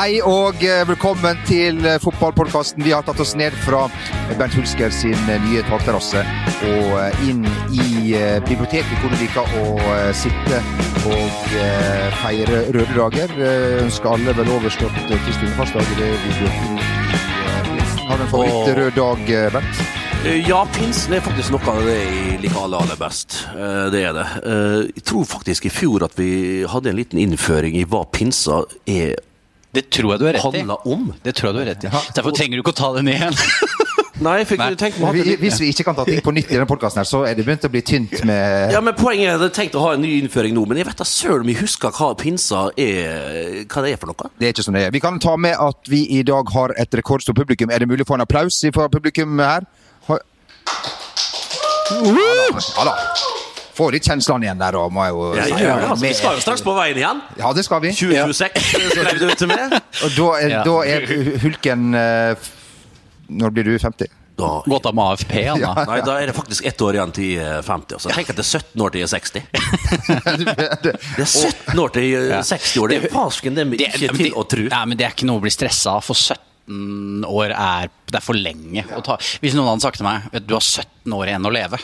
Hei og eh, velkommen til eh, fotballpodkasten. Vi har tatt oss ned fra Bernt Hulsker sin eh, nye takterrasse og inn i biblioteket, hvor du liker å sitte og feire røde dager. Ønsker alle vel overstått Kristine Farsdag i det. Har du en favoritt-rød dag, Bernt? Ja, pinsen er faktisk noe av det jeg liker aller, aller best. Det er det. Jeg tror faktisk i fjor at vi hadde en liten innføring i hva pinsa er Det tror jeg du har rett i. Handla om. Det tror jeg du har rett i. Derfor trenger du ikke å ta den igjen. Nei, fikk Nei. tenkt meg Vi, hvis vi ikke kan ta ting på nytt i denne podkasten, så er det begynt å bli tynt med Ja, men Poenget er at jeg tenkte tenkt å ha en ny innføring nå, men jeg vet da søren om jeg husker hva pinsa er Hva det er for noe. Det er ikke sånn det er. Vi kan ta med at vi i dag har et rekordstort publikum. Er det mulig å få en applaus fra publikum her? Ja da. Ja da. Får litt kjenslene igjen der, òg, må jeg jo Ja, si. Ja, altså. Vi skal jo straks på veien igjen. Ja, det skal vi. 2026 skrev du til meg. Og da er, Ja. da er Hulken eh, Når blir du 50? Da, Gått av med AFP, Ja, ja. nei, da er det faktisk ett år igjen til er 50. Altså. Tenk at det er 17 år til jeg er 60. Det er 17 år til jeg er 60 år. Det er pasken, det er ikke det, til å tro. Nei, men det er ikke noe å bli stressa av, for 17 år er, det er for lenge å ta. Hvis noen hadde sagt til meg At du, du har 17 år igjen å leve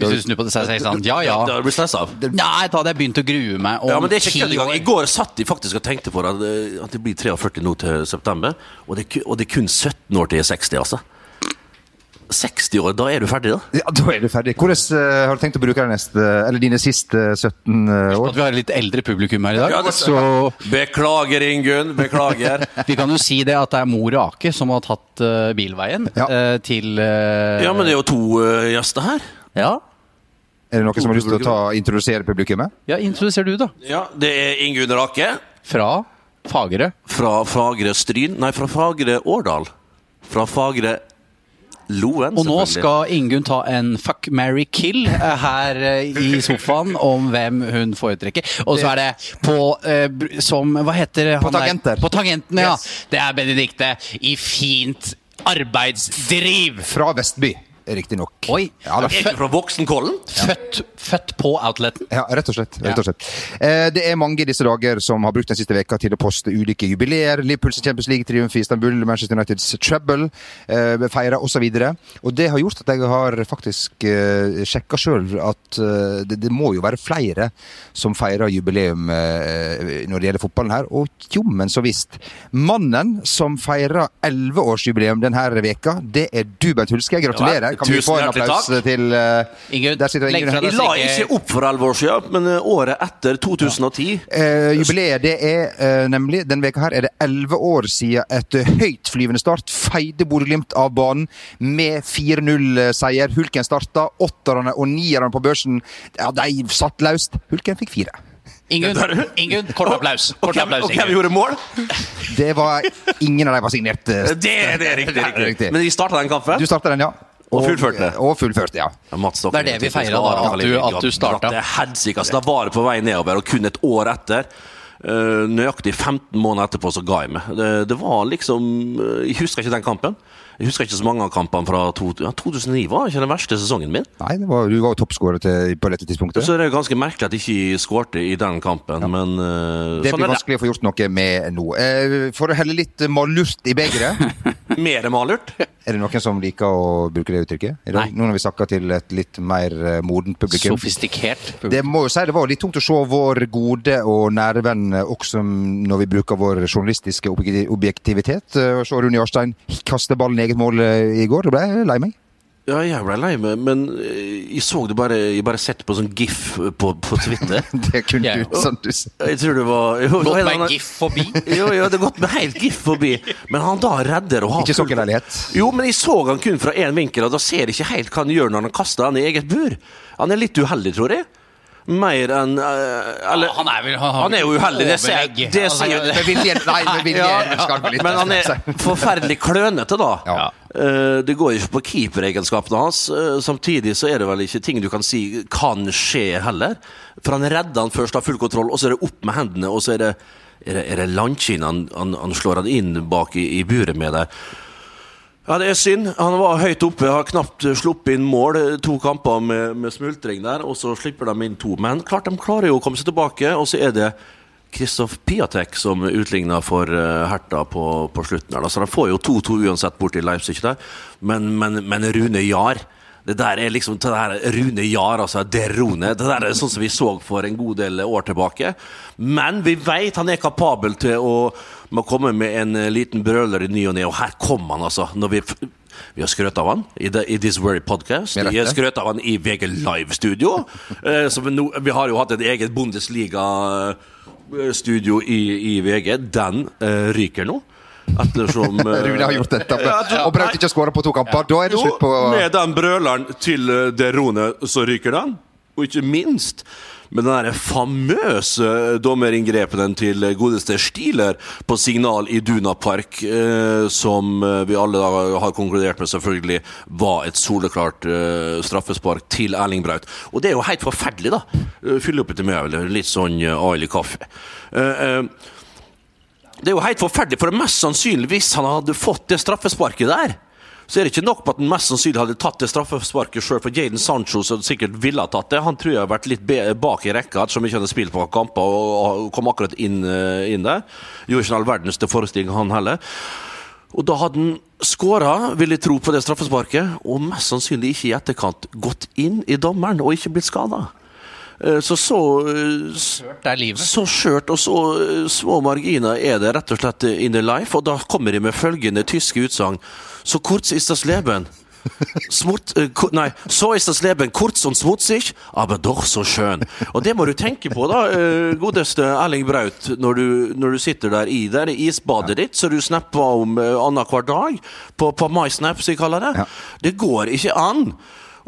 Hvis du snur på det så sier jeg sånn, ja ja. Da blir du stressa av. Nei, da hadde jeg begynt å grue meg om Ja, men det er ikke kødd engang. I går satt de faktisk og tenkte på det, at det- at det blir 43 nå til september. Og det, og det er kun 17 år til jeg er 60, altså. 60 år, da er du ferdig, da? Ja, da er du ferdig. Hvordan uh, har du tenkt å bruke neste, eller dine siste 17 uh, år? vi har litt eldre publikum her i dag. Ja, det- så Beklager, Ingunn. Beklager. vi kan jo si det at det er mor Ake som har tatt uh, bilveien Ja. eh, til eh, Ja, men det er jo to eh, gjester her. ja. Er det noen som har lyst til å ta, introdusere publikummet? ja, introduser du, da. Ja, Det er Ingunn Rake Fra Fagre. fra Fagre Stryn Nei, fra Fagre Årdal. Fra Fagre Loen, Og nå skal Ingunn ta en fuck, marry, kill eh, her eh, i sofaen om hvem hun foretrekker. Og så er det på eh, som Hva heter han På der? På tangentene, ja. Yes. Det er Benedikte i fint arbeidsdriv. Fra Vestby, riktignok. Oi. Ja, da. Er ikke fra Voksenkollen? Født, født på outleten. Ja, rett og slett. Rett og slett. Eh, det er mange i disse dager som har brukt den siste veka til å poste ulike jubileer. Liverpools Champions League-triumf i Istanbul, Manchester Uniteds treble, eh, feira osv. Og det har gjort at jeg har faktisk eh, sjekka sjøl at eh, det, det må jo være flere som feirer jubileum eh, når det gjelder fotballen her. Og jommen så visst. Mannen som feirer elleveårsjubileum denne veka, det er du, Bent Hulske. Gratulerer. Ja, Kan vi tusen få en applaus takk. til uh, Ingunn, Der sitter Ingunn. Jeg la ikke opp for år siden, men eh, året etter 2010 Eh, jubileet det er eh, nemlig denne veka her er det elleve år siden et eh, høytflyvende start feide Bodø-Glimt av banen med 4-0-seier. Hulken starta, åtterne og nierne på børsen ja, de satt løst. Hulken fikk fire. Ingunn, Ingun, kort applaus. Og Kort hvem, applaus, og hvem gjorde mål? Det var Ingen av dem var signert. eh, Det, det er riktig. Ja, riktig. riktig. Men de starta den kampen. Du starta den, ja. Og fullførte. Og fullførte, ja. Ja, Mats Det er det vi feira, da, at du- at du startet. glatt helsike, altså. Da var det på vei nedover, og kun et år etter eh, Nøyaktig 15 måneder etterpå så ga jeg meg. Det, det var liksom eh, Jeg husker ikke den kampen. Jeg husker ikke så mange av kampene fra to, ja, 2009. var ikke den verste sesongen min. Nei, det var, du var jo toppskårer på dette tidspunktet. Så er det ganske merkelig at jeg ikke skårte i den kampen, men uh, Det sånn blir er det. vanskelig å få gjort noe med nå. Uh, For å helle litt malurt i begeret Mer malurt. Er det noen som liker å bruke det uttrykket? Dag, Nei. nå når vi snakker til et litt mer eh, modent publikum. Sofistikert. Det må jo si det var litt tungt å se vår gode og nære venn også når vi bruker vår journalistiske objektivitet. se Rune Jarstein kaste ballen i eget mål eh, i går. Du ble lei meg. Ja, jeg ble lei meg, men eh, jeg så det bare Jeg bare sett på sånn gif på, på Twitter. Det kunne Ja, du, sånn du. Jeg tror det var jo, Gått med han- gif forbi. Jo, jo, det har gått med helt gif forbi. Men han da redder å ha Ikke full- Jo, men jeg så han kun fra én vinkel, og da ser jeg ikke helt hva han gjør når han kaster han i eget bur. Han er litt uheldig, tror jeg. Mer enn eh, Eller han er vel- han Han er jo uheldig, det ser jeg. Det ser jeg. Med vilje Nei, med vilje Ja, Men han er forferdelig klønete, da. Ja. Eh, Det går ikke på keeperegenskapene hans. Eh, Samtidig så er det vel ikke ting du kan si kan skje heller. For han redder han først, har full kontroll, og så er det opp med hendene, og så er det er det, er det landkinn han, han, han slår han inn bak i, i buret med der. Ja, det er synd. Han var høyt oppe, har knapt sluppet inn mål. To kamper med, med smultring der, og så slipper de inn to. Men klart de klarer jo å komme seg tilbake, og så er det Kristoff Piatek som utligna for uh, Herta på, på slutten. her. Så De får jo 2-2 uansett borti Leipzig, der. Men, men, men Rune Jahr det der er liksom det der Rune Jahr, altså Derone. Det der er sånn som vi så for en god del år tilbake. Men vi vet han er kapabel til å, å komme med en liten brøler i ny og ne, og her kom han, altså. Når vi vi har skrøt av han i, the, i This Very Podcast. Vi har skrøt av han i VG Live-studio. Eh, så vi, no, vi har jo hatt et eget Bundesliga-studio i, i VG. Den eh, ryker nå. Ettersom eh, Rune har gjort dette. Du- Og Braut ikke har skåra på to kamper. Da er det jo, slutt på Med den brøleren til eh, Derone, så ryker den. Og ikke minst med den der famøse dommeringrepene til godeste Stiler på signal i Duna Park, eh, som eh, vi alle har konkludert med selvfølgelig var et soleklart eh, straffespark til Erling Braut. Og det er jo helt forferdelig, da. Fylle opp etter meg litt sånn eh, Aili kaffe. Eh, eh, det er jo helt forferdelig, for mest sannsynlig hvis han hadde fått det straffesparket der, så er det ikke nok på at han mest sannsynlig hadde tatt det straffesparket sjøl, for Jaden Sancho som sikkert ville ha tatt det. Han tror jeg har vært litt bak i rekka, ettersom ikke hadde spilt på kamper og kom akkurat inn, eh, inn der. Gjorde ikke all verdens til forestilling, han heller. Og da hadde han skåra, vil jeg tro, på det straffesparket, og mest sannsynlig ikke i etterkant gått inn i dommeren og ikke blitt skada. Så så skjørt er livet. så skjørt og så eh, små marginer er det rett og slett in the life, og da kommer de med følgende tyske utsagn. Så kurz ist das Leben. Smut, eh, nei, så ist das Leben kurz und smutzig, aber doch so schön. Og det må du tenke på, da, eh, godeste Erling Braut, når du, når du sitter der i det isbadet ditt, så du snapper om uh, annenhver dag, på, på MySnap, som jeg kaller det. Ja. Det går ikke an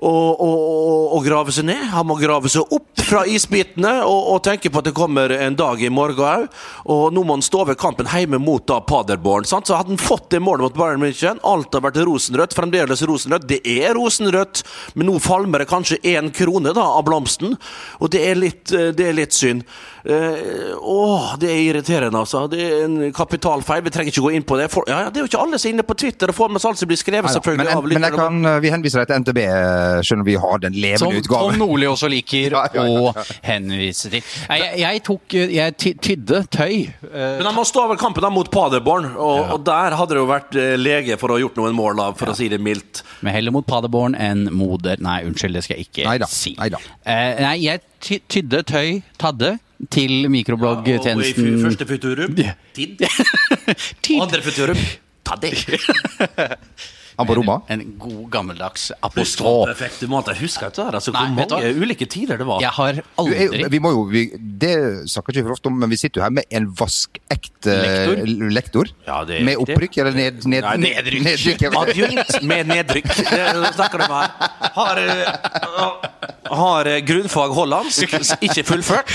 å, å, grave seg ned. Han må grave seg opp fra isbitene og, og tenke på at det kommer en dag i morgen òg. Og nå må han stå ved kampen hjemme mot da Paderborn. Sant? Så hadde han fått det målet mot Bayern München, alt har vært rosenrødt, fremdeles rosenrødt. Det er rosenrødt, men nå falmer det kanskje én krone da av blomsten, og det er litt, eh, det er litt synd. Eh, åh, det er irriterende, altså. Det er en kapitalfeil. Vi trenger ikke gå inn på det. For, ja, ja, det er jo ikke alle som er inne på Twitter og får med seg alt som blir skrevet, Neida. selvfølgelig. Men, av men jeg kan, vi henviser deg til NTB, skjønner vi har den Som levende Tom utgaven. Nordli også liker Ja, ja, ja, å henvise til. Jeg, jeg tok Jeg tydde tøy. eh, Men han må stå over kampen da mot Paderborn, og, og der hadde det jo vært eh, lege for å ha gjort noen mål, da, for å si det mildt. Men heller mot Paderborn enn moder Nei, unnskyld, det skal jeg ikke Neida, si. neida. Eh, nei, jeg tydde tøy, tadde, til Og i mikrobloggtjenesten fu- første futurum Tid. Tid. Andre futurum Ta det. Han på Roma. En god gammeldags apostrof. Du må Jeg huske ikke det. Altså, Nei, hvor mange ulike tider det var. Jeg har aldri jo- vi må jo, vi, det snakker ikke for ofte om, men vi sitter jo her med en vaskekte Lektor. lektor. Ja, det er med riktig. opprykk eller ned, ned, Nei, nedrykk. nedrykk. Adjunkt med nedrykk. Det snakker du om her. Har, eh, har eh, grunnfag hollandsk, ikke fullført.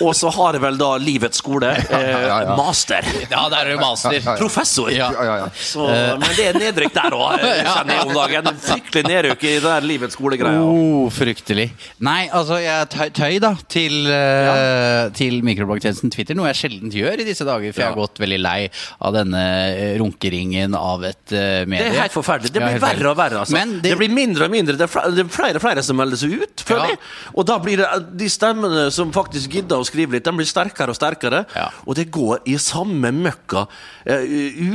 Og så har jeg vel da Livets skole, eh, master. Ja, der er du master. Professor. Ja. Ja, ja, ja. Så, men det er nedrykk der òg, kjenner jeg om dagen. Fryktelig nedrykk i det der livets skolegreia. Oh, fryktelig. Nei, altså, jeg tøy, tøy da, til, uh, til mikrobloggtjenesten Twitter, noe jeg sjelden gjør i disse dager, for jeg har gått veldig lei av denne eh, runkeringen av et uh, medie. Det er helt forferdelig. Det blir ja, verre og verre. Altså. Men det... det, blir mindre og mindre. Det er flere, og flere som melder seg ut. føler Ja. jeg. Og da blir det de stemmene som faktisk gidder å skrive litt, de blir sterkere og sterkere. Ja. Og det går i samme møkka eh,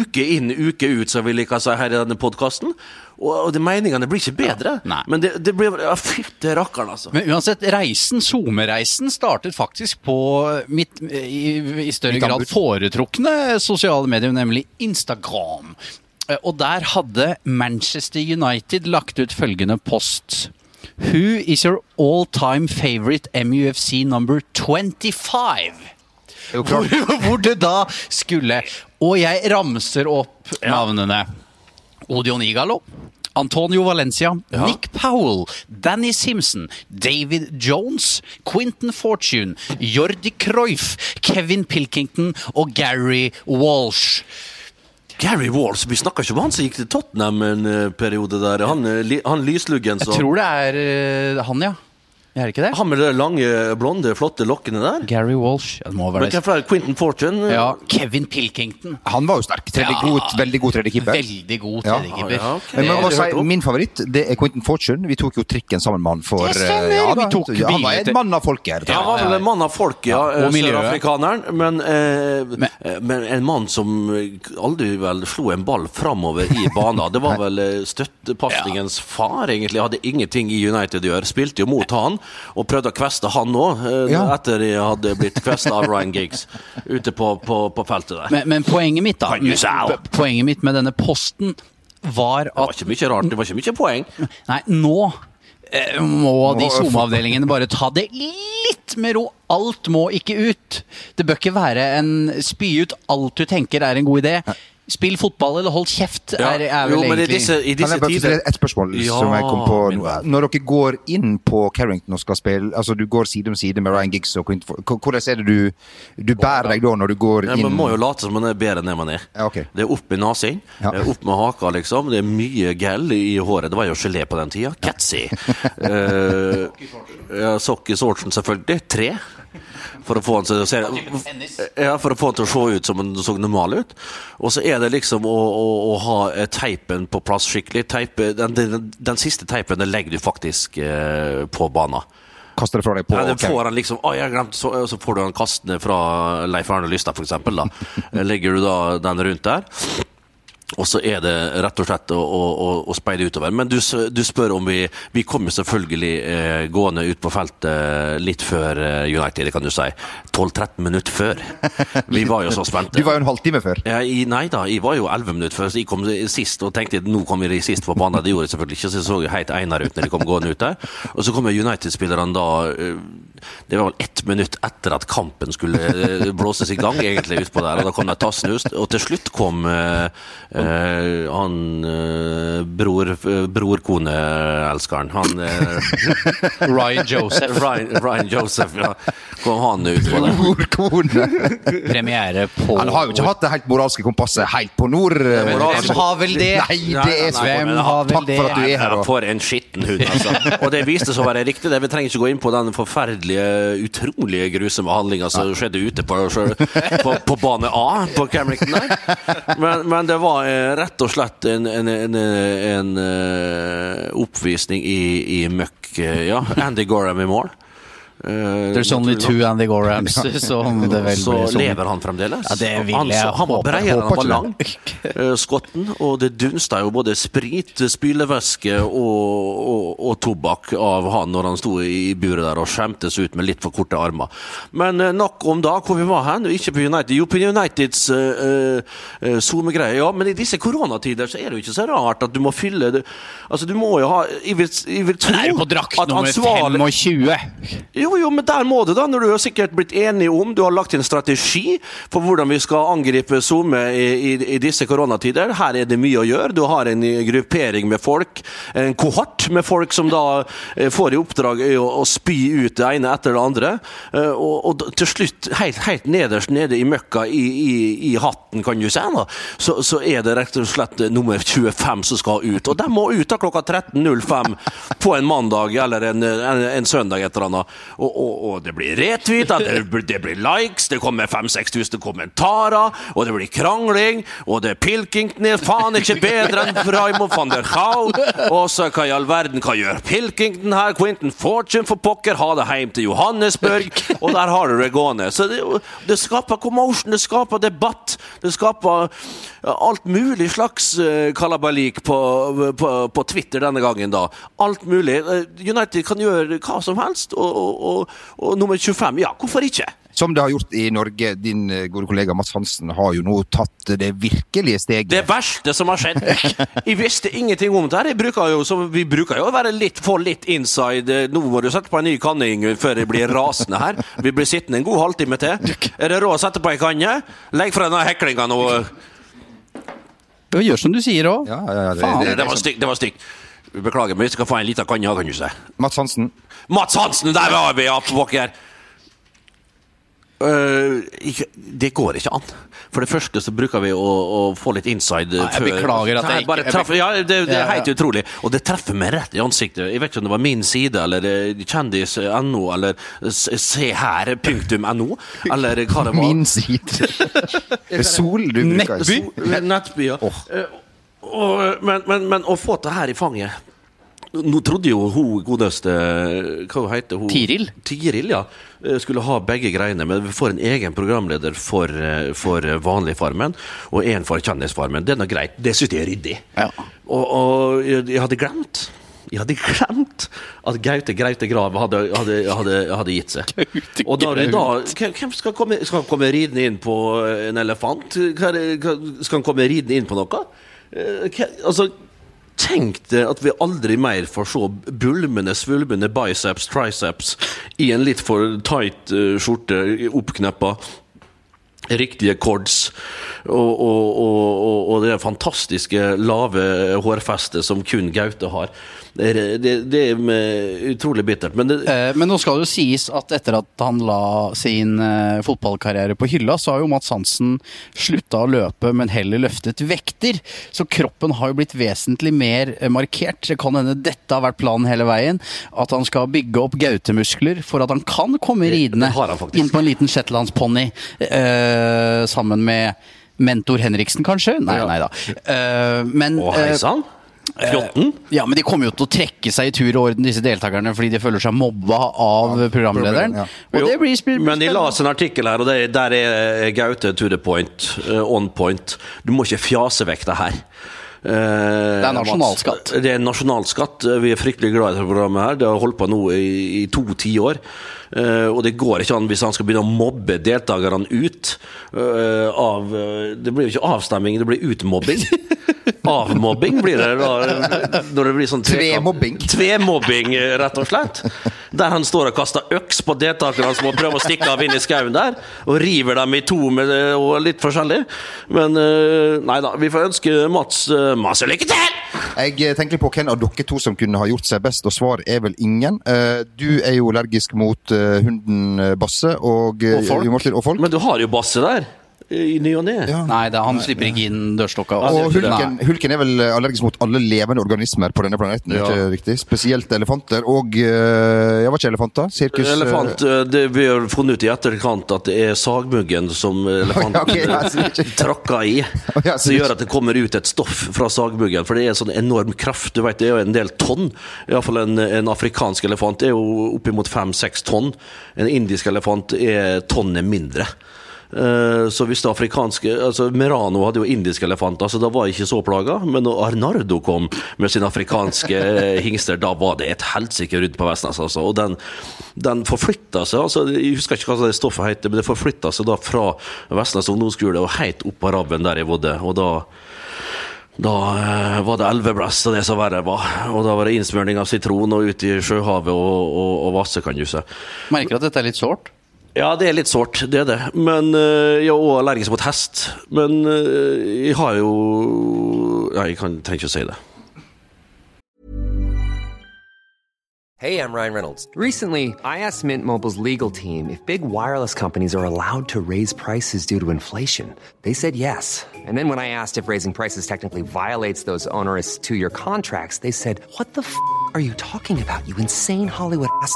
uke inn, uke ut, som vi liker å si her i denne podkasten. Og, og det meningene blir ikke bedre. Ja, Men det, det blir ja, Fytte rakkeren, altså. men uansett, reisen, SoMe-reisen startet faktisk på mitt i, i større Mitt grad foretrukne sosiale medium, nemlig Instagram. Eh, Og der hadde Manchester United lagt ut følgende post. Who is your all-time favorite MUFC number 25? Det er jo Hvor, hvor det da skulle Og jeg ramser opp navnene. Odion Igalo. Antonio Valencia, Ja. Nick Powell, Danny Simpson, David Jones, Quentin Fortune, Jordi Cruyff, Kevin Pilkington og Gary Walsh. Gary Walls, vi snakka ikke om han som gikk til Tottenham en eh, periode der. Han, eh, han lysluggen Jeg tror det er eh, han, ja. Er det ikke det? Han med de lange, blonde, flotte lokkene der. Gary Walsh. Det må være det. hvem flere? Quentin Fortune? Ja, Kevin Pilkington. Han var jo sterk. Tredje Ja. god, veldig god tredjekeeper. Veldig god tredjekeeper. Ja, ok. Men si. Min favoritt det er Quentin Fortune. Vi tok jo trikken sammen med han for eh, ja, vi tok Ja, Han var en mann av folket. Ja, han var en mann av folket, ja. Ja, eh. Sørafrikaneren. Men, eh, Men- eh, men en mann som aldri vel slo en ball framover i banen. Det var vel støttepasningens far, egentlig. Hadde ingenting i United å gjøre. Spilte jo mot han, og prøvde å kveste han òg, Ja. etter jeg hadde blitt kvesta av Ryan Giggs ute på, på, på feltet der. Men, men poenget mitt da med, Poenget mitt med denne posten var at Det var ikke mye rart, det var ikke mye poeng. Nei, nå eh, må de SoMe-avdelingene bare ta det litt med ro. Alt må ikke ut. Det bør ikke være en spy ut alt du tenker er en god idé. Spill fotball eller hold kjeft, Ja, er, er vel jo, men egentlig disse, i Kan jeg bare stille et spørsmål Ja, som jeg kom på min. Når dere går inn på Carrington og skal spille Altså du går side om side med Ryan Giggs og Quint Hvordan er det du Du bærer deg da når du går Ja, inn Man må jo late som man er bedre enn det man er. Ja, okay. Det er opp med nesen, Ja. det opp med haka, liksom. Det er mye gel i håret. Det var jo gelé på den tida. Catzy. uh, ja, Socky Sortsen, selvfølgelig. Tre. For å få han til å se ja, for å få han til å se ut som han så normal ut. Og så er det liksom å, å, å ha eh, teipen på plass skikkelig. Teipe, den, den, den siste teipen den legger du faktisk eh, på banen. Kaster det fra deg på Ja, det Carrington. får han liksom Å, jeg glemte så, så får du han kastende fra Leif Arne Lystad, eksempel. Legger du da den rundt der. Og så er det rett og slett å, å, å, speide utover. Men du, du spør om vi Vi kommer selvfølgelig eh, gående ut på feltet litt før eh, United, det kan du si. 12-13 minutter før. Vi var jo så spente. Du var jo en halvtime før. Jeg, nei da, jeg var jo 11 minutter før, så jeg kom sist og tenkte nå kom vi sist på banen. Det gjorde jeg selvfølgelig ikke, så jeg så jo helt Einar ut når de kom gående ut der. Og så kom United-spillerne da eh, Det var vel ett minutt etter at kampen skulle eh, blåses i gang, egentlig, utpå der. Og da kom de tassnust. Og til slutt kom eh, eh, han eh, bror, bror-kone-elskeren. Han eh, Ryan Joseph. Ryan, Ryan Joseph, ja. Kom han ut på det. Bror-kone! Premiere på Han har jo ikke hatt det helt moralske kompasset helt på nord. Men. Hvem har vel det? Nei, det er så Hvem har vel Takk for at du er her. Og... For en skitten hund, altså. Og det viste seg å være riktig. det. Vi trenger ikke gå inn på den forferdelige, utrolige grusomme handlinga som skjedde ute på, på, på bane A på Camerington der. Men, men det var rett og slett en, en, en, en eh, oppvisning i, i møkk. eh, Ja, Andy Gorham i mål. Eh, There's only two Andy Gorhams, som det vel så lever han fremdeles. Ja, det vil han, jeg han var bredere han var lang, eh, skotten. Og det dunsta jo både sprit, spylevæske og, og, og tobakk av han når han sto i buret der og skjemtes ut med litt for korte armer. Men eh, nok om da, hvor vi var hen. Ikke på United. Jo, på Uniteds SoMe-greie. Ja, men i disse koronatider så er det jo ikke så rart at du må fylle det Altså, du må jo ha Jeg vil, jeg vil tro jo på drakt nummer ansvarlig- 25. jo, jo, men der må du, da. Når du har sikkert blitt enige om Du har lagt inn strategi for hvordan vi skal angripe SoMe i, i, i disse koronatider. Her er det mye å gjøre. Du har en gruppering med folk, en kohort med folk som da eh, får i oppdrag å, å spy ut det ene etter det andre. Eh, Og, og til slutt, helt, helt nederst nede i møkka i, i hatten, kan du si, da, så, så er det rett og slett nummer 25 som skal ut. Og de må ut da klokka 13.05 på en mandag eller en, en, en søndag et eller annet. Og, og, og det blir retweeta, det, det blir likes, det kommer 5000-6000 kommentarer, og det blir krangling, og det er Pilkington faen ikke bedre enn Raymond van der Gau. Og så hva i all verden, hva gjør Pilkington her? Quentin Fortune for pokker, ha det hjem til Johannesburg, og der har du det gående. Så det, det skaper commotion, det skaper debatt, det skaper alt mulig slags uh, kalabalik på, på, på Twitter denne gangen, da. Alt mulig. Eh, United kan gjøre hva som helst, og, og, og, og nummer 25, ja, hvorfor ikke? Som det har gjort i Norge. Din eh, gode kollega Mats Hansen har jo nå tatt det virkelige steget. Det verste som har skjedd. Jeg visste ingenting om det her. Bruker jo, vi bruker jo å være litt, for litt inside. Nå må du sette på en ny kanne, Yngve, før jeg blir rasende her. Vi blir sittende en god halvtime til. Er det råd å sette på ei kanne? Legg fra denne heklinga nå. Gjør som du sier òg. Ja, ja, ja, det, det, Det var stygt. Det var stygt. Beklager, men vi skal få en liten kanne, kan du si. Mats Hansen. Mats Hansen, der var vi, ja, på pokker! Øh, ikke, det går ikke an. For det første så bruker vi å, å få litt inside Nei, jeg før beklager at jeg ikke- jeg traff, Ja, det, det er Ja, ja. helt utrolig. Og det treffer meg rett i ansiktet. Jeg vet ikke om det var min side, eller eh, kjendis.no, eller se her, punktum no, eller hva det var. Min side. Sol du bruker. Nettby? Nettby, ja. Oh. men, men, men å få det her i fanget Nå trodde jo hun godeste Hva hun heter hun? Tiril? Tiril, ja. eh, Skulle ha begge greiene, men vi får en egen programleder for, eh, for Vanligfarmen og en for Kjendisfarmen. Det er nå greit. Det syns jeg er ryddig. Ja. Og, og jeg jeg hadde glemt jeg hadde glemt at Gaute Graute Grav hadde, hadde, hadde, hadde gitt seg. Gaute Og da, da, hvem hvem skal komme, skal han komme ridende inn på en elefant? Skal han komme ridende inn på noe? Eh, hva- Altså, tenk deg at vi aldri mer får se bulmende, svulmende biceps, triceps i en litt for tight uh, skjorte, oppkneppa. Riktige cords og, og, og, og, det fantastiske lave hårfestet som kun Gaute har. Det, det, er utrolig bittert. Men det, Eh, Men nå skal det jo sies at etter at han la sin eh, fotballkarriere på hylla, så har jo Mats Hansen slutta å løpe, men heller løftet vekter. Så kroppen har jo blitt vesentlig mer eh, markert. Det kan hende dette har vært planen hele veien. At han skal bygge opp Gaute-muskler for at han kan komme ridende inn på en liten shetlandsponni eh, sammen med mentor Henriksen, kanskje? Nei, Ja. nei da. Eh, men Å, eh, hei sann! Fjotten? ja, men de kommer jo til å trekke seg i tur og orden, disse deltakerne, fordi de føler seg mobba av programlederen. ja. Og Jo, det blir sp- men de la oss en artikkel her, og det, der er Gaute to the point. eh, on point. Du må ikke fjase vekk det her. Eh, det er nasjonalskatt. Det er nasjonalskatt. Vi er fryktelig glad i dette programmet. her Det har holdt på nå i, i to tiår. Uh, og det går ikke an hvis han skal begynne å mobbe deltakerne ut Uh, av eh, Det blir jo ikke avstemming, det blir utmobbing. Avmobbing blir det da, når det blir sånn Tvemobbing. Tvemobbing, rett og slett. Der han står og kaster øks på deltakerne som må prøve å stikke av inn i skauen der, og river dem i to med, og litt forskjellig. Men eh, nei da, vi får ønske Mats eh, masse lykke til! Jeg eh, tenker på hvem av dere to som kunne ha gjort seg best, og svaret er vel ingen. Du er jo allergisk mot hunden Basse og, Og folk. Og folk. Men du har jo Basse der, i ny og ne. Ja. Nei, det, han slipper ikke inn dørstokka. Og er hulken, hulken er vel allergisk mot alle levende organismer på denne planeten, Ja. ikke riktig? Spesielt elefanter og Ja, var ikke elefanter? Sirkus? eh, Elefant, eh, det, Vi har funnet ut i etterkant at det er sagmuggen som elefanten okay, er tråkker i. Som gjør at det kommer ut et stoff fra sagmuggen. For det er sånn enorm kraft. Du vet, Det er jo en del tonn. Iallfall en, en afrikansk elefant er jo oppimot fem-seks tonn. En indisk elefant er tonnet mindre. Eh, Så hvis det afrikanske altså Merano hadde jo indiske elefanter, så da var jeg ikke så plaga. Men når Arnardo kom med sine afrikanske eh, hingster, da var det et helsike rundt på Vestnes. Altså. Og den, den forflytta seg altså, Jeg husker ikke hva det stoffet heter, men det forflytta seg da fra Vestnes ungdomsskole og helt opp på rabben der jeg bodde. Og da da eh, var det elveblest og det som verre var. Og da var det innsmørning av sitron og ut i sjøhavet og, og, og vasse, kan du si. Merker at dette er litt sårt. Ja, det er litt sårt, det er det. Men øh, jeg er allergisk mot hest. Men øh, jeg har jo jeg kan, trenger ikke å si det. Hey, I'm Ryan Reynolds. Recently, I asked Mint Mobile's legal team if big wireless companies are allowed to raise prices due to inflation. They said yes. And then when I asked if raising prices technically violates those onerous two year contracts, they said, What the f are you talking about, you insane Hollywood ass?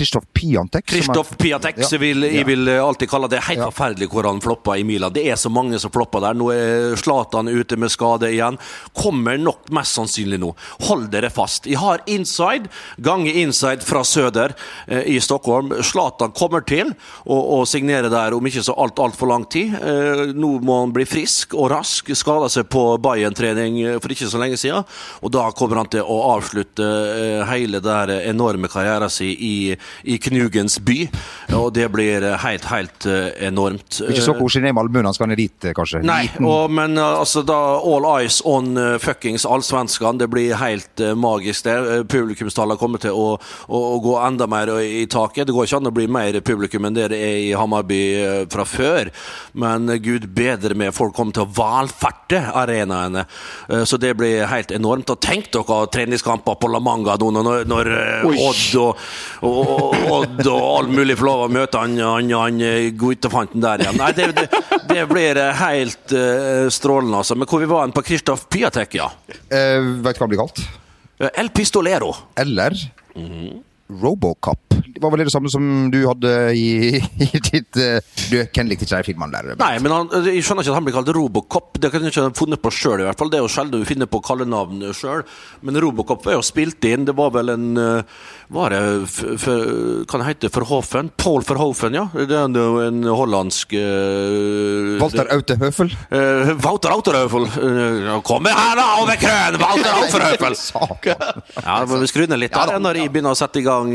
Kristoff Piantek. som Kristoff Ja. så vil, jeg vil alltid kalle det helt forferdelig hvor han floppa i Milan. Det er så mange som flopper der. Nå er Zlatan ute med skade igjen. Kommer nok mest sannsynlig nå. Hold dere fast. Jeg har inside, gange inside fra søder eh, i Stockholm. Zlatan kommer til å, å signere der om ikke så alt altfor lang tid. Eh, nå må han bli frisk og rask. Skada seg på Bayern-trening eh, for ikke så lenge siden. Og da kommer han til å avslutte eh, hele den enorme karrieren sin i, i Knugens by. Og det blir eh, helt, helt eh, enormt. Ikke så koselig ned i Malmö når han skal ned dit, eh, kanskje. Nei, og, men altså da all eyes on fuckings allsvenskene. Det blir helt magisk, det. Publikumstallene kommer til å, å, å gå enda mer i taket. Det går ikke an å bli mer publikum enn det det er i Hammarby fra før. Men gud bedre med folk kommer til å valfarte arenaene. Så det blir helt enormt. Og tenk dere treningskamper på La Manga nå når, når Odd og, og, og, Odd og all mulig for lov å møte han, han, han uh, gutefanten der igjen. Nei, det, det, det blir uh, helt uh, strålende, altså. Men hvor vi var hen på Kristoff Piatek, ja. Eh, vet du hva det blir kalt? El Pistolero. Eller Mhm. Robocop. Var vel det samme som du hadde i, i ditt eh, Du, Ken likte ikke de filmene der. Nei, men han, jeg skjønner ikke at han blir kalt Robocop. Det kan jeg ikke ha funnet på sjøl, i hvert fall. Det er jo sjelden du finner på kallenavn sjøl. Men Robocop er jo spilt inn. Det var vel en uh, Var det hva Kan det hete Verhoeven? Paul Verhoeven, ja. Det er jo en hollandsk uh, Walter Autehøfel? Uh, Walter Auterhøvel. Uh, kommer her da, over krøen Walter Autehøfel. Ja, vi skru ned litt der når jeg begynner å sette i gang.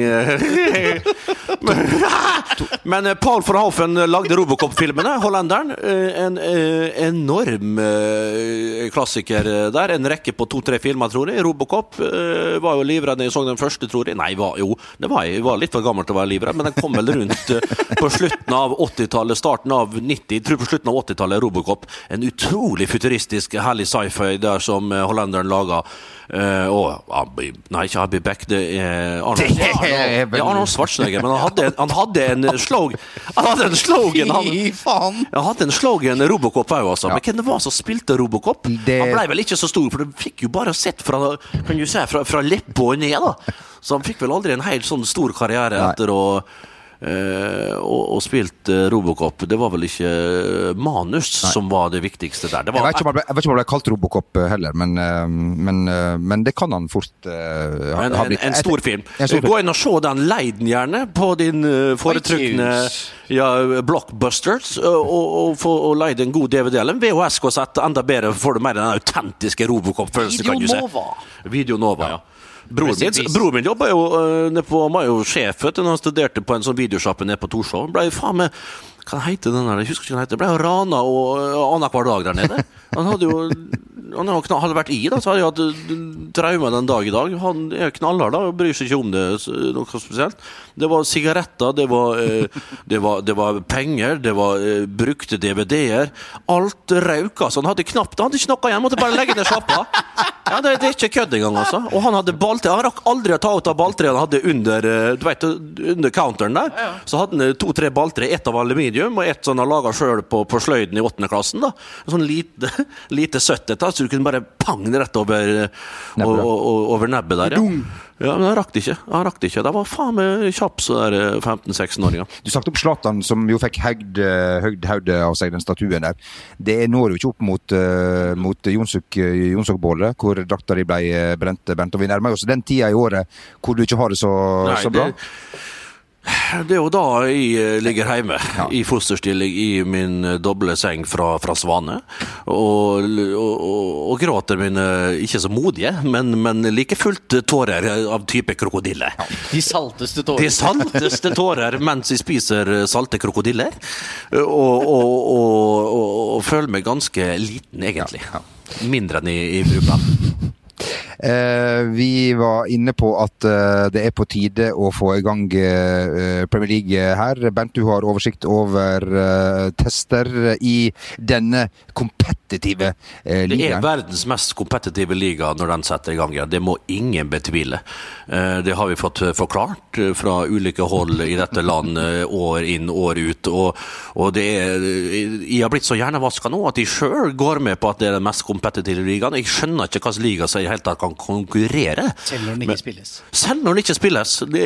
Eh. Men eh, Paul Verhoeven lagde Robocop-filmene, hollenderen. Eh, En eh, enorm eh, klassiker der. En rekke på to-tre filmer, tror jeg. Robocop eh, var jo livredd da jeg så den første, tror jeg. Nei, var, jo, det var jeg. Var litt for gammel til å være livredd, men den kom vel rundt eh, på slutten av 80-tallet, starten av 90, jeg tror på slutten av 80-tallet, Robocop. En utrolig futuristisk, herlig sci-fi der som eh, hollenderen laga. Eh, og Nei, ikke Beck, det er Det er Arnold, Arnold Schwarzenegger. Men han hadde, han hadde en slogan Han hadde en slogan han, Fy faen! han hadde en slogan Robocop òg, altså. Men hvem det var som spilte Robocop? Det- Han ble vel ikke så stor, for du fikk jo bare sett fra, kan du si, fra, fra leppa og ned. da Så han fikk vel aldri en helt sånn stor karriere Nei. etter å og, og spilt eh, Robocop. Det var vel ikke manus som var det viktigste der. Det Jeg vet, ikke om han ble, jeg vet ikke om han ble kalt Robocop eh, heller, men, eh, men, eh, men det kan han fort uh, ha, En, ha en, blitt. en stor film. En stor. Gå inn og se den. Leiden, gjerne på din uh, foretrukne ja, Blockbusters. uh, og, og få og leid en god DVD eller en VHS-kassett. Enda bedre får du mer den autentiske Robocop-følelsen. kan du si. Videonova. Videonova, ja. Broren min, jobba jo, uh, nede på, han var jo sjef når han studerte på en sånn videosjappe nede på Torshov. Han ble jo faen meg hva heter den der? Jeg husker ikke hva den heter. Ble jo rana annenhver dag der nede. Han hadde jo han hadde vært i, da, så hadde jeg hatt uh, traumer den dag i dag. Han er knallhard da, og bryr seg ikke om det noe spesielt. Det var sigaretter, det var, eh, det var, det var penger, det var eh, brukte DVD-er. Alt røyka, altså. Han hadde knapt Han hadde ikke noe igjen, måtte bare legge ned sjappa. Ja, det, det er ikke kødd engang, altså. Og han hadde balltre. Han rakk aldri å ta ut av balltreet han hadde under, eh, du vet, under counteren der. Så hadde han eh, to-tre balltre, ett av aluminium og ett sånn han laga sjøl på, på sløyden i åttende klassen. da. Sånn lite, lite 70 da, så du kunne bare pang rett over, o- over nebbet der. Ja. ja, Men han rakk det ikke. Han rakk det ikke. De var faen meg kjapp, så der eh, 15-16-åringer. Du snakket om Zlatan, som jo fikk høyd eh, hodet av seg, den statuen der. Det når jo ikke opp mot, uh, mot Jonsok-bålet, hvor drakta di ble eh, brent, brent. Og vi nærmer oss den tida i året hvor du ikke har det så, Nei, så bra. det- Det er jo da jeg eh, ligger hjemme, i fosterstilling i min eh, doble seng fra, fra Svane. Og, og, og, og gråter mine ikke så modige, men, men like fullt tårer av type krokodille. De salteste tårer. De salteste tårer mens jeg spiser eh, salte krokodiller. Og, og, og, og, og føler meg ganske liten, egentlig. Mindre enn i, i Brumunddal. Eh, vi var inne på at eh, det er på tide å få i gang eh, Premier League her. Bent, du har oversikt over tester i denne kompetitive eh, Det er verdens mest kompetitive liga når den setter i gang. Det må ingen betvile. Eh, Det har vi fått forklart fra ulike hold i dette land eh, år inn, år ut. Og, og det er, jeg har blitt så hjernevaska nå at jeg sjøl går med på at det er den mest kompetitive ligaen. Jeg skjønner ikke hvilken liga som i det hele tatt kan konkurrere. Selv når den ikke spilles. Selv når den ikke spilles. Det,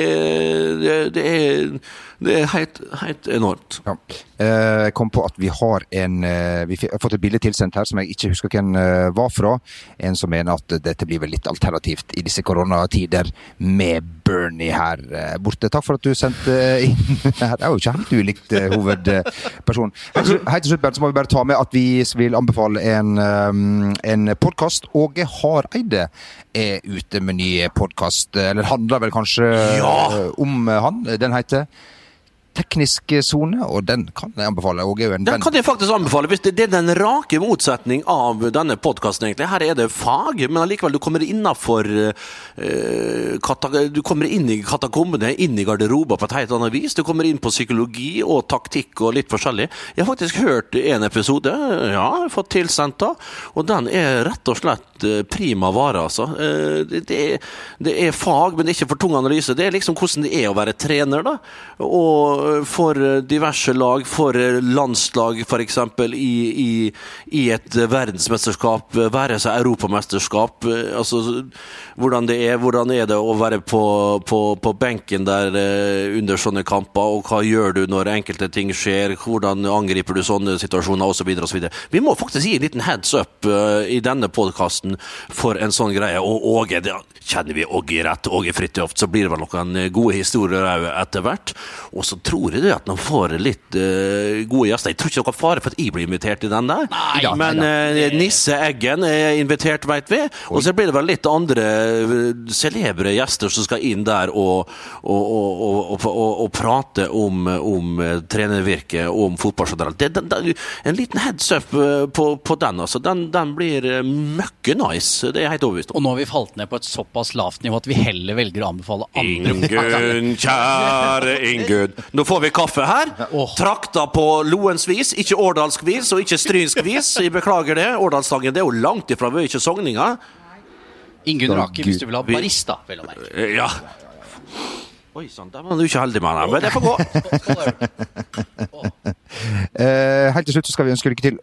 det, det er, det er helt, helt enormt. Ja. Eh, Jeg kom på at vi har en eh, Vi har fått et bilde tilsendt her som jeg ikke husker hvem eh, var fra. En som mener at dette blir vel litt alternativt i disse koronatider, med Bernie her borte. Takk for at du sendte inn her. Det er jo ikke helt ulikt hovedperson. Helt til slutt- Bernt, så må vi bare ta med at vi vil anbefale en, en podkast. Åge Hareide er ute med ny podkast. Eller handler vel kanskje Ja! eh, om han. Den heter Teknisk sone, og den kan jeg anbefale. Den venn. kan jeg faktisk anbefale. Hvis det, det er den rake motsetning av denne podkasten, egentlig. Her er det fag, men allikevel, du kommer innafor Du kommer inn i katakombene, inn i garderober på et helt annet vis. Du kommer inn på psykologi og taktikk og litt forskjellig. Jeg har faktisk hørt en episode, ja, fått tilsendt da, og den er rett og slett eh, prima vare, altså. Eh, Det, det, det er fag, men det ikke for tung analyse. Det er liksom hvordan det er å være trener, da. Og for diverse lag, for landslag f.eks. I, i, i et verdensmesterskap, være seg europamesterskap. eh, Altså hvordan det er, hvordan er det å være på, på, på benken der eh, under sånne kamper, og hva gjør du når enkelte ting skjer, hvordan angriper du sånne situasjoner osv. osv. Vi må faktisk gi en liten heads up eh, i denne podkasten for en sånn greie. Og Åge, det kjenner vi Åge rett, Åge Fridtjof, så blir det vel noen eh, gode historier òg etter hvert. Og så tror jeg det at de får litt uh, gode gjester. Jeg tror ikke det er noen fare for at jeg blir invitert i den der, da, men nei eh, Nisse Eggen er invitert, veit vi. Og så blir det vel litt andre eh, celebre gjester som skal inn der og, og, og, og, prate om, om trenervirket og om fotball generelt. Det, den, den, en liten heads up på, på den, altså. Den, den blir møkke nice. Det er jeg helt overbevist om. Og nå har vi falt ned på et såpass lavt nivå at vi heller velger å anbefale andre Ingunn, kjære Ingunn. Nå får vi kaffe her. Oh. Trakta på Loens vis, ikke årdalsk vis og ikke strynsk vis. Jeg beklager det. Årdalsdagen det er jo langt ifra, vi er ikke sogninger. Ingunn Rake, hvis du vil ha barista, vel å merke. Ja. Oi sann, der var du ikke heldig med den, men det får gå. Eh, helt til slutt så skal vi ønske lykke til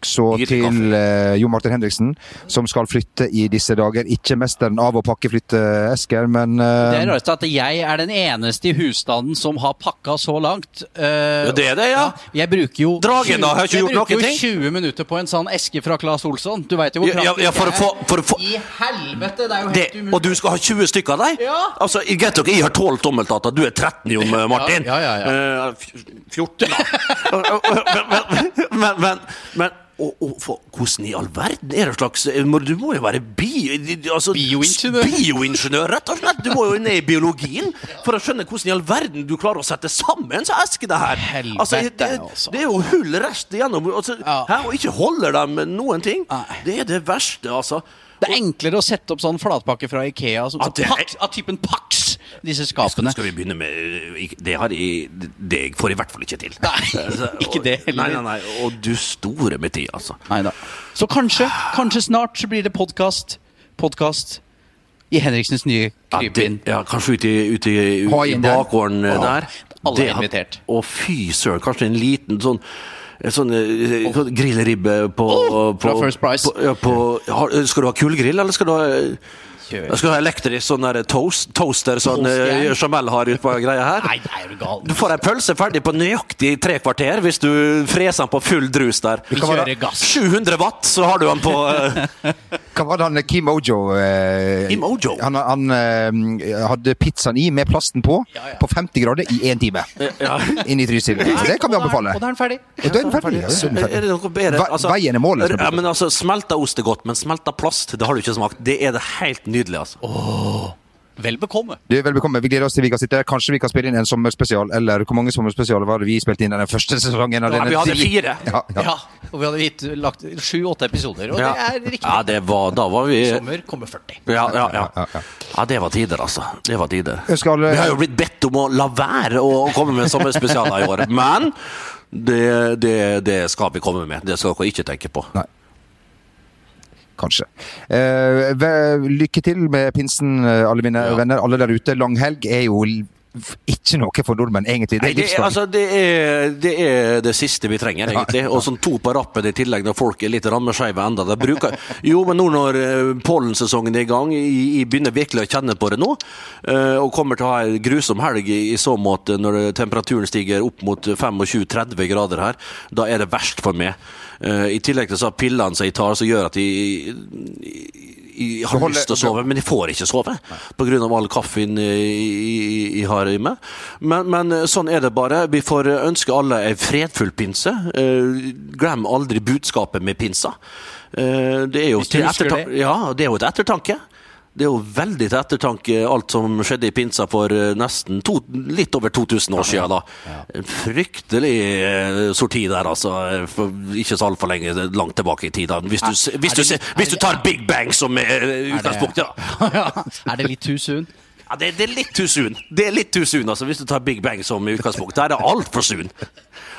også til eh, Jo Martin Henriksen, som skal flytte i disse dager. Ikke mesteren av å pakke flytteesker, men eh, Det er rart at jeg er den eneste i husstanden som har pakka så langt. Uh, det er det, ja. Jeg bruker jo Dragen, da, har ikke jeg bruker noen jo 20 minutter på en sånn eske fra Claes Olsson. Du veit jo hvor kraftig ja, ja, for for, for, for I helvete! Det er jo Det, umulig. og du skal ha 20 stykker av deg? Ja. Altså, jeg vet dere, jeg har 12 tommeltater, du er 13, Jon Martin. Ja, ja, ja, ja. Uh, 14, da. men, men, men, men og, og, for, hvordan i all verden er det slags Du må jo være bi, altså, Bioingeniør. Bioingeniør, rett og slett. Du må jo ned i biologien for å skjønne hvordan i all verden du klarer å sette sammen så eske det her. Helvete, Altså, det, det, det er jo hull rest igjennom. Altså, Ja. hæ, og ikke holder dem noen ting. Nei. Det er det verste, altså. Det er enklere å sette opp sånn flatpakke fra Ikea som, det er- Pax, av typen Pax, disse skapene. skal vi begynne med Det har jeg Det får jeg i hvert fall ikke til. Nei, Altså, ikke det heller. Nei, nei, nei. Og du store med tid, altså. Neida. Så kanskje, kanskje snart så blir det podkast. Podkast i Henriksens nye krypinn. Ja, ja, kanskje ute i, ute i, bakgården eh, Ja, der. alle er invitert. Å, fy søren, kanskje en liten sånn sånn eh, sånn grillribbe på, fra på First Price. På, ja, på, har, skal du ha kullgrill, eller skal du ha Kjør. jeg skal ha elektrisk sånn der toast, toaster sånn Toastjern. uh, Jamel har ute på greia her? Nei, nei, er du gal? Du får ei pølse ferdig på nøyaktig tre kvarter hvis du freser den på full drus der. Vi kjører gass. 700 watt, så har du den på eh, Hva var det han Kim Ojo eh, Kim Ojo? Han, han eh, hadde pizzaen i med plasten på, Ja, ja. på 50 grader i én time. ja. Inn i Trysil. Det kan vi anbefale. Og da er den ferdig. Er den ferdig. Ja, er det noe bedre? Altså, veien er målet, Ja, men altså, Smelta ost er godt, men smelta plast det har du ikke smakt. Det er det helt nydelig. altså. Vel bekomme. Du er vel bekomme. Vi gleder oss til vi kan sitte her. Kanskje vi kan spille inn en sommerspesial. Eller hvor mange sommerspesialer var det vi spilte inn den første sesongen? av Ja, denne vi hadde fire. Ja, ja. Ja. Og vi hadde gitt, lagt sju-åtte episoder, og Ja. det er riktig. Ja, det var, da var vi Sommer kommer 40. ja, ja, ja. ja, ja. ja, det var tider, altså. Det var tider. Skal, Vi har jo blitt bedt om å la være å komme med sommerspesialer i år, men det, det, det skal vi komme med. Det skal dere ikke tenke på. Nei. Kanskje. Eh, lykke til med pinsen, eh, alle mine Ja. venner. Alle der ute. Langhelg er jo ikke noe for nordmenn, egentlig. Det Nei, er det, er, altså, det, er, det er det siste vi trenger, egentlig. Og sånn to på rappen i tillegg, når folk er litt rammeskeive enda. De bruker, jo, men nå når eh, pollensesongen er i gang, jeg, begynner virkelig å kjenne på det nå, og kommer til å ha en grusom helg i, i så måte når temperaturen stiger opp mot 25-30 grader her, da er det verst for meg. Eh, I tillegg til så pillene som jeg tar, som gjør at jeg, jeg, jeg har holder- lyst til å sove, men jeg får ikke sove pga. all kaffen jeg, jeg har i meg. Men, men sånn er det bare. Vi får ønske alle ei fredfull pinse. Eh, glem aldri budskapet med pinsa. Eh, det er jo til husker ettertan- det. Ja, det er jo et ettertanke. Det er jo veldig til ettertanke alt som skjedde i pinsa for eh, nesten to, litt over 2000 år siden. da. En fryktelig eh, sorti der, altså. For ikke så altfor lenge langt tilbake i tid. Hvis du, hvis er det hvis du tar Big Bang som eh, utgangspunkt. Ja. Er det litt too soon? Ja, det, det er litt too soon. Det er litt too soon, altså, hvis du tar Big Bang som utgangspunkt. Der er det altfor soon.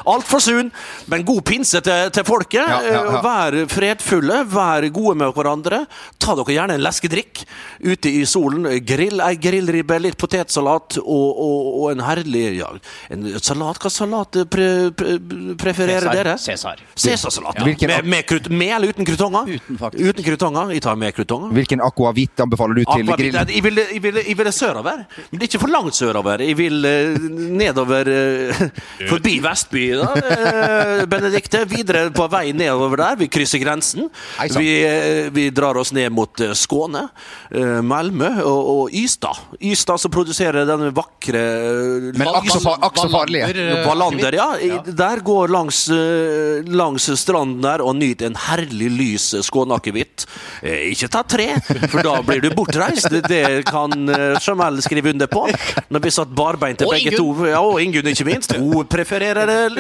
Altfor soon, men god pinse til, til folket. Ja, ja, ja. Vær fredfulle, vær gode med hverandre. Ta dere gjerne en leskedrikk ute i solen. Grill ei grillribbe, litt potetsalat og, og, og en herlig ja, en salat. Hva salat pre, pre, prefererer Cæsar. dere? Cæsar. Cæsarsalat. Med, med, krut, med eller uten krutonger? Uten, faktisk. Uten krutonger. Jeg tar med krutonger. Hvilken aquavit anbefaler du til Akkurat, grill? Jeg vil, jeg, jeg vil sørover, men ikke for langt sørover. Jeg vil eh, nedover eh, forbi Vestby, da, eh, Benedikte. Videre på vei nedover der. Vi krysser grensen. Vi, eh, vi drar oss ned mot eh, Skåne, eh, Malmö og, og Ystad. Ystad som produserer denne vakre Men akk så farlige. Wallander, ja. Der går langs, langs stranden der og nyter en herlig lys skåneakevitt. Ikke ta tre, for da blir du bortreist. Det- kan Jamel skrive under på. Når vi satt barbeinte begge to. Ja, og Ingunn, ikke minst. Hun prefererer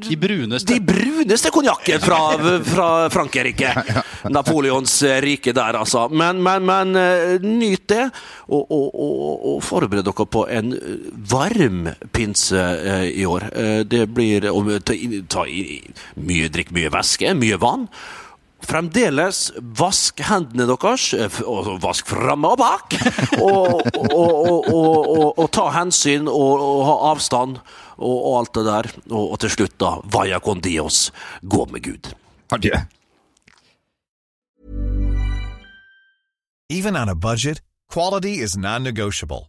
De bruneste. de bruneste konjakken fra, fra Frankrike. Napoleons rike der, altså. Men, men, men eh, nyt det, og, og, og, og forbered dere på en eh, varm pinse eh, i år. Det blir å ta, ta mye drikk, mye væske, mye vann. Fremdeles vask hendene deres, eh, og vask framme og bak. Og, og, og, og, og, og ta hensyn og, og ha avstand og, og alt det der. Og, og til slutt, da, vaya con dios, gå med Gud. Adjø. Even on a budget, quality is non-negotiable.